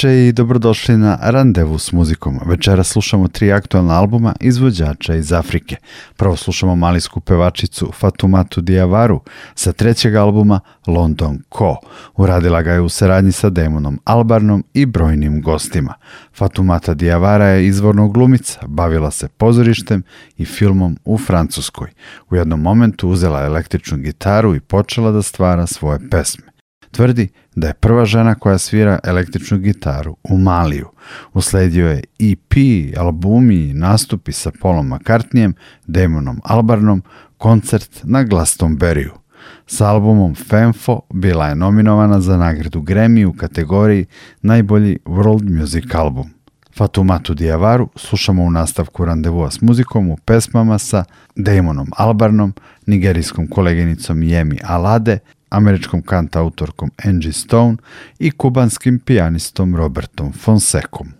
veče i dobrodošli na Randevu s muzikom. Večera slušamo tri aktualna albuma izvođača iz Afrike. Prvo slušamo malijsku pevačicu Fatumatu Diavaru sa trećeg albuma London Co. Uradila ga je u saradnji sa Demonom Albarnom i brojnim gostima. Fatumata Diavara je izvorno glumica, bavila se pozorištem i filmom u Francuskoj. U jednom momentu uzela električnu gitaru i počela da stvara svoje pesme. Tvrdi da je prva žena koja svira električnu gitaru u Maliju. Usledio je EP, albumi nastupi sa Polom McCartneyem, Damonom Albarnom, koncert na Glastonbury-u. Sa albumom Femfo bila je nominovana za nagradu Grammy u kategoriji Najbolji World Music Album. Fatumatu Diavaru slušamo u nastavku randevua s muzikom u pesmama sa Damonom Albarnom, nigerijskom koleginicom Jemi Alade američkom kantautorkom Angie Stone i kubanskim pijanistom Robertom Fonsecom.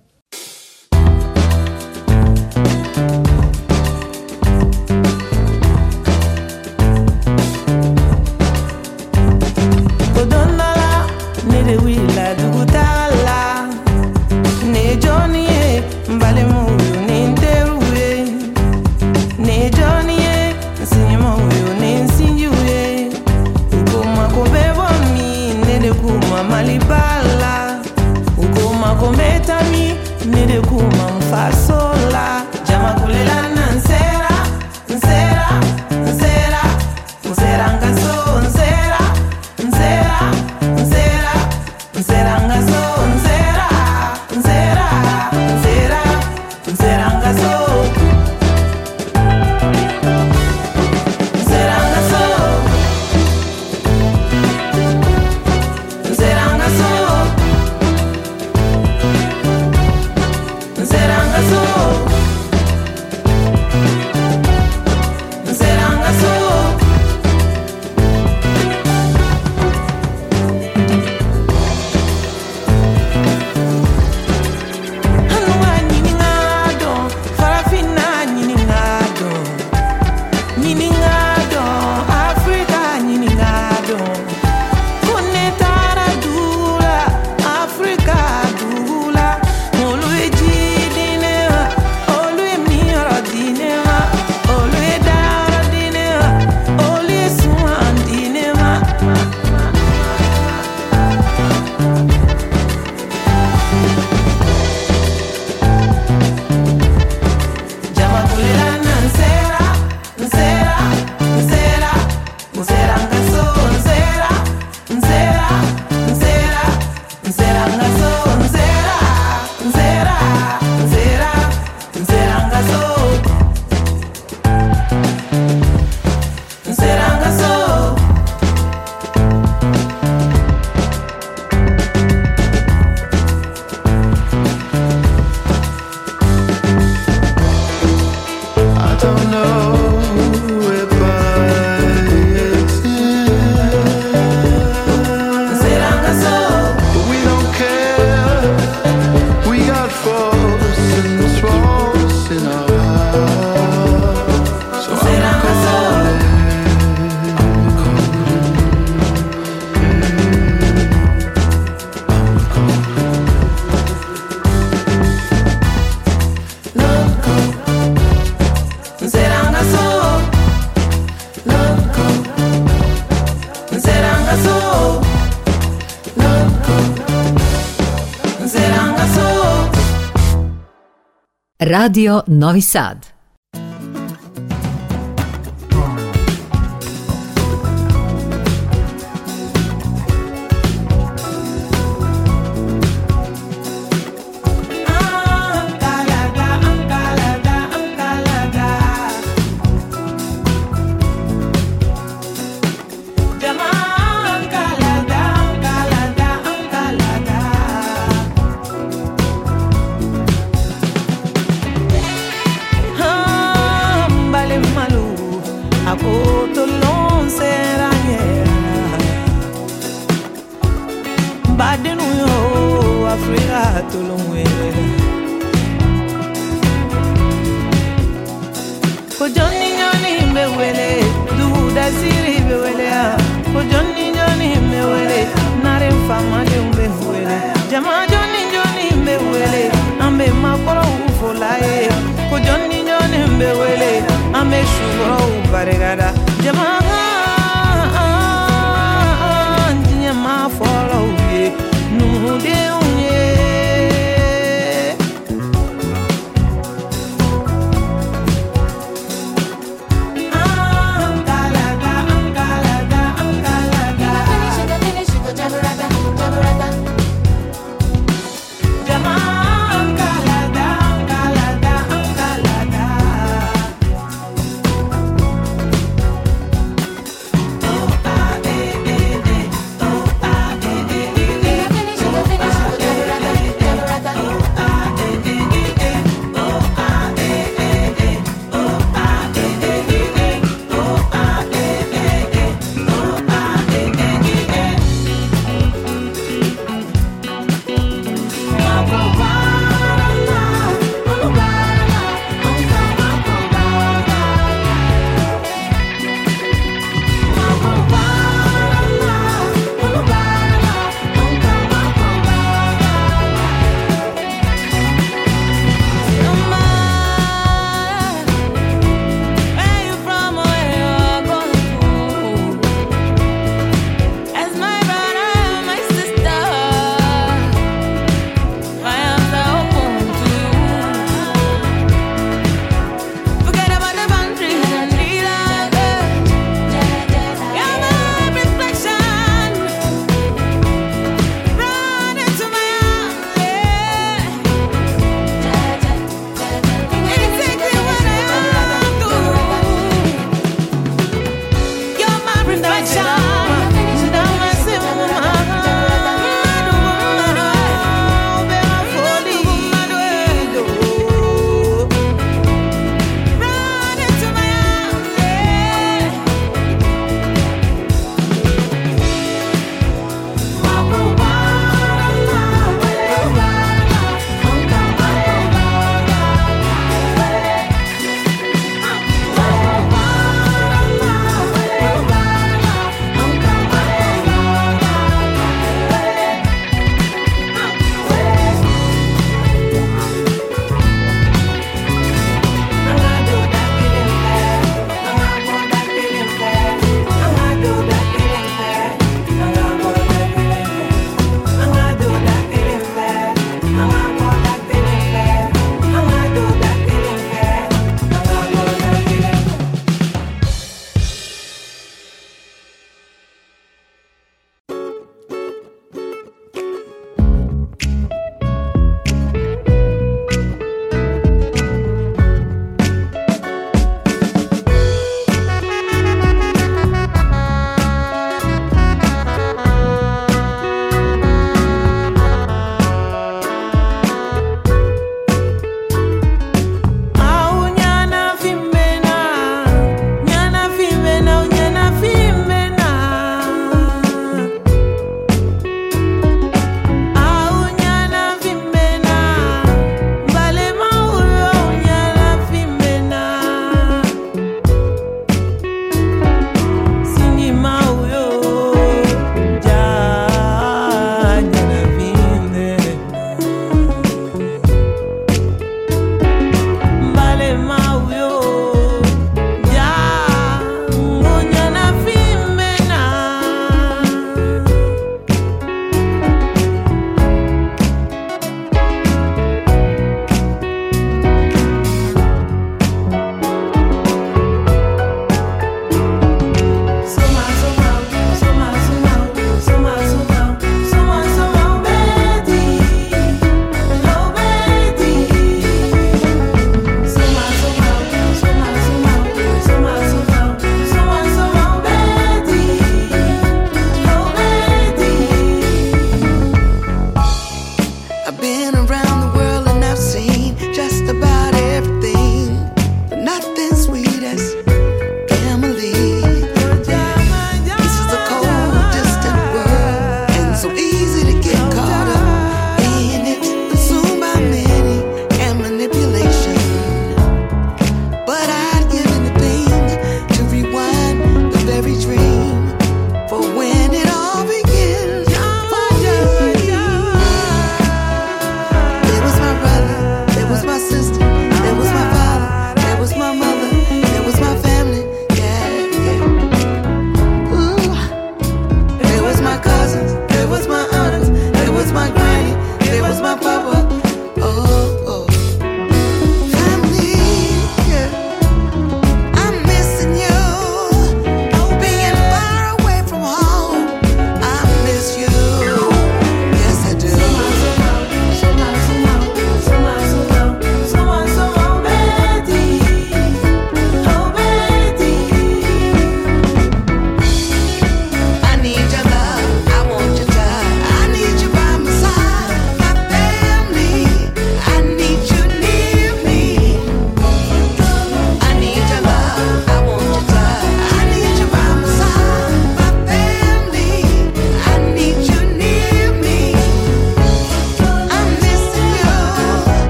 Radio Novi Sad.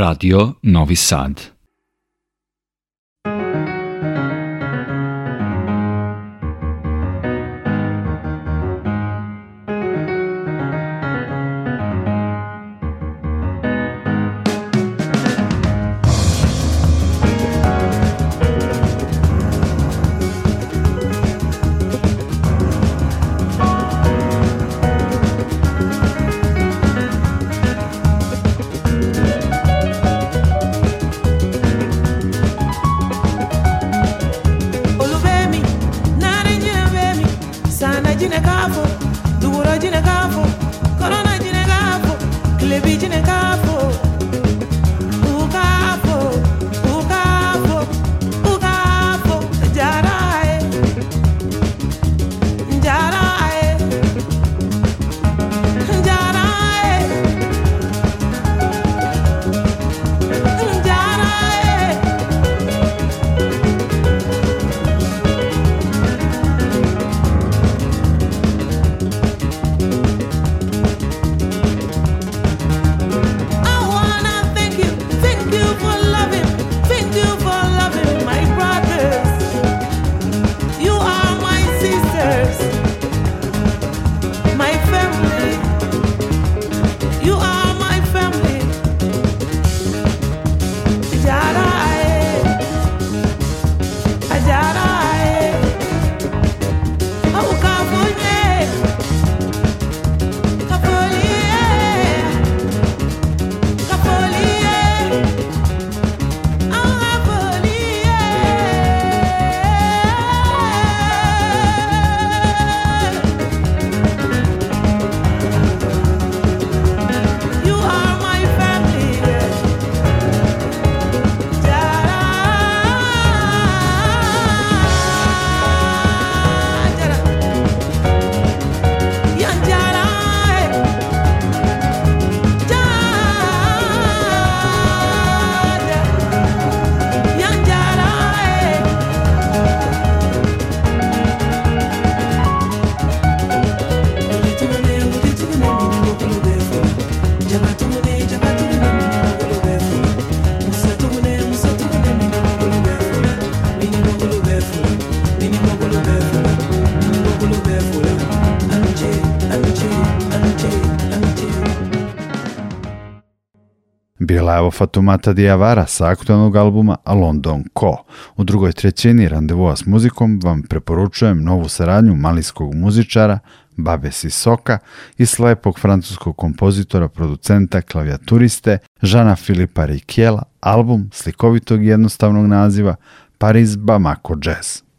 Radio Novi Sad. Bila je ovo Fatumata Diavara sa aktualnog albuma London Co. U drugoj trećini randevua s muzikom vam preporučujem novu saradnju malijskog muzičara Babe Sisoka i slepog francuskog kompozitora, producenta, klavijaturiste Žana Filipa Rikiela, album slikovitog i jednostavnog naziva Paris Bamako Jazz.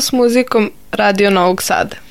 S muzikom Radio Novog Sada.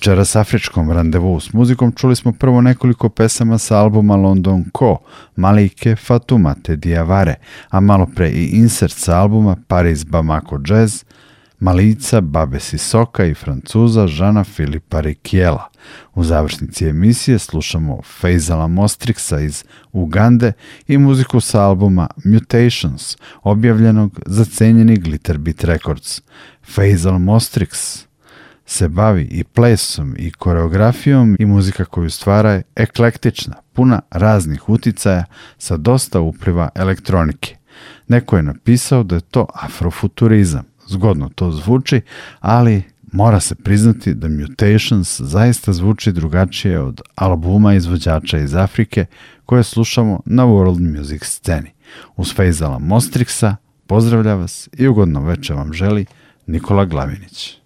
Večera s afričkom randevu s muzikom čuli smo prvo nekoliko pesama sa albuma London Co, Malike Fatuma te Diavare, a malo pre i insert sa albuma Paris Bamako Jazz, Malica, Babe Sisoka i Francuza Žana Filipa Rikiela. U završnici emisije slušamo Faisala Mostrixa iz Ugande i muziku sa albuma Mutations, objavljenog za cenjeni Glitterbit Records. Faisal Mostrix se bavi i plesom i koreografijom i muzika koju stvara je eklektična, puna raznih uticaja sa dosta upliva elektronike. Neko je napisao da je to afrofuturizam. Zgodno to zvuči, ali mora se priznati da Mutations zaista zvuči drugačije od albuma izvođača iz Afrike koje slušamo na world music sceni. Uz Fejzala Mostrixa pozdravlja vas i ugodno večer vam želi Nikola Glavinić.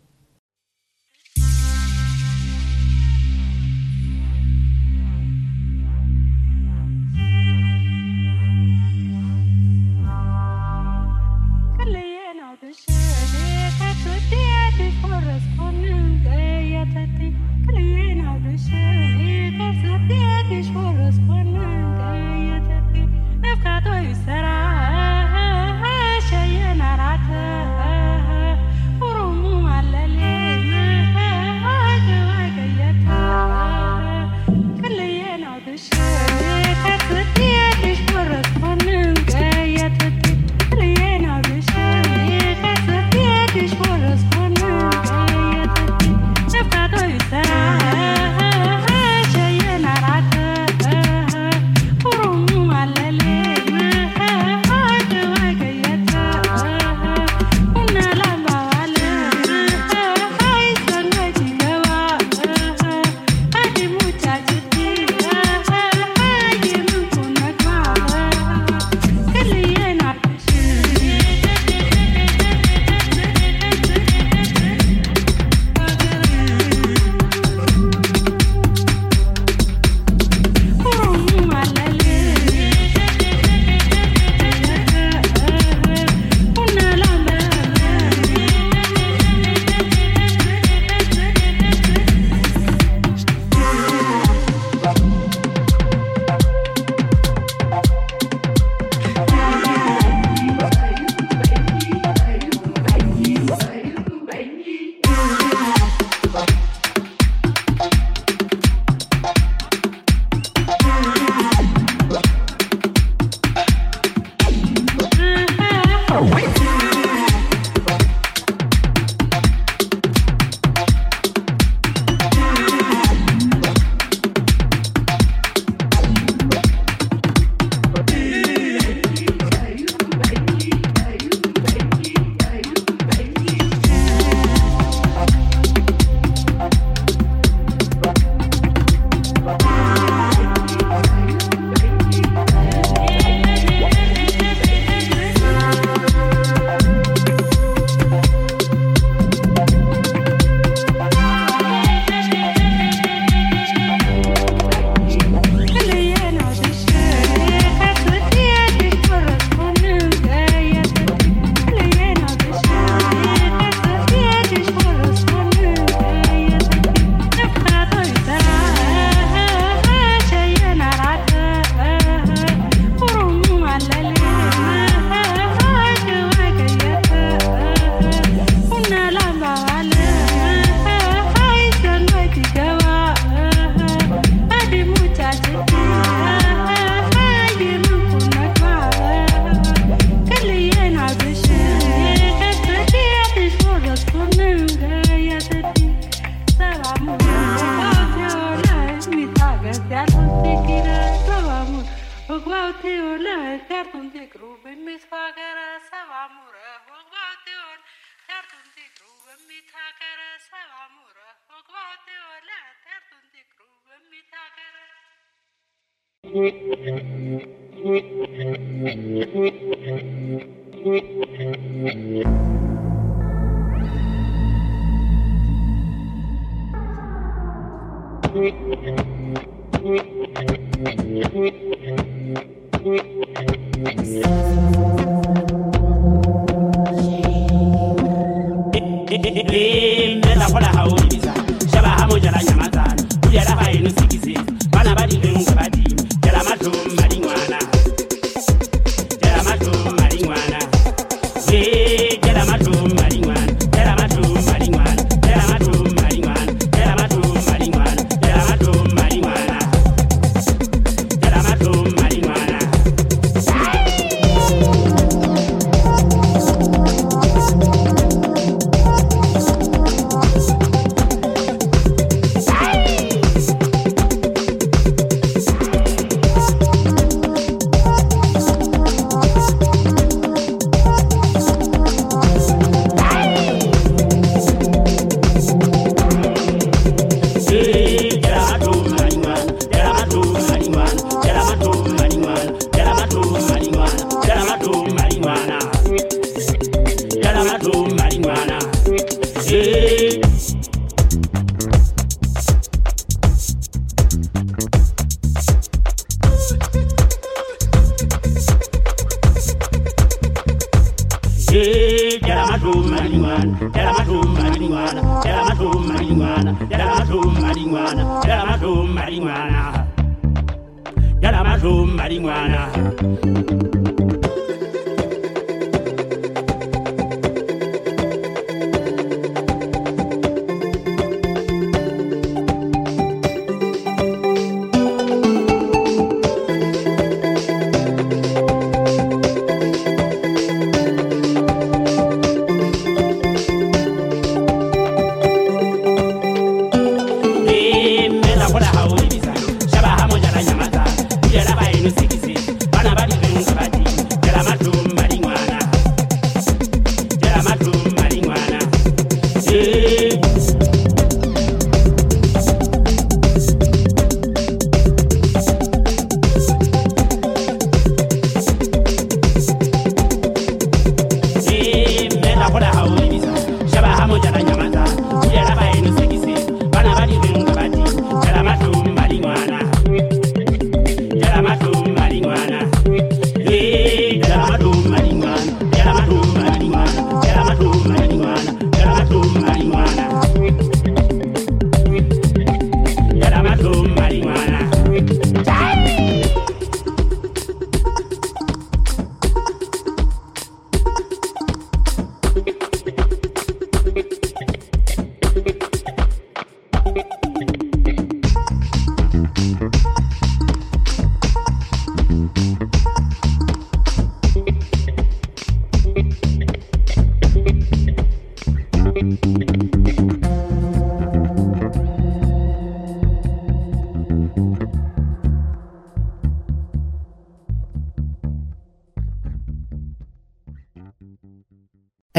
Mela kwa la haoni za Shaba hamo jala nyamazani Kujala hainu sikizi Bana badi vengu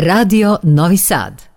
Radio Novi Sad.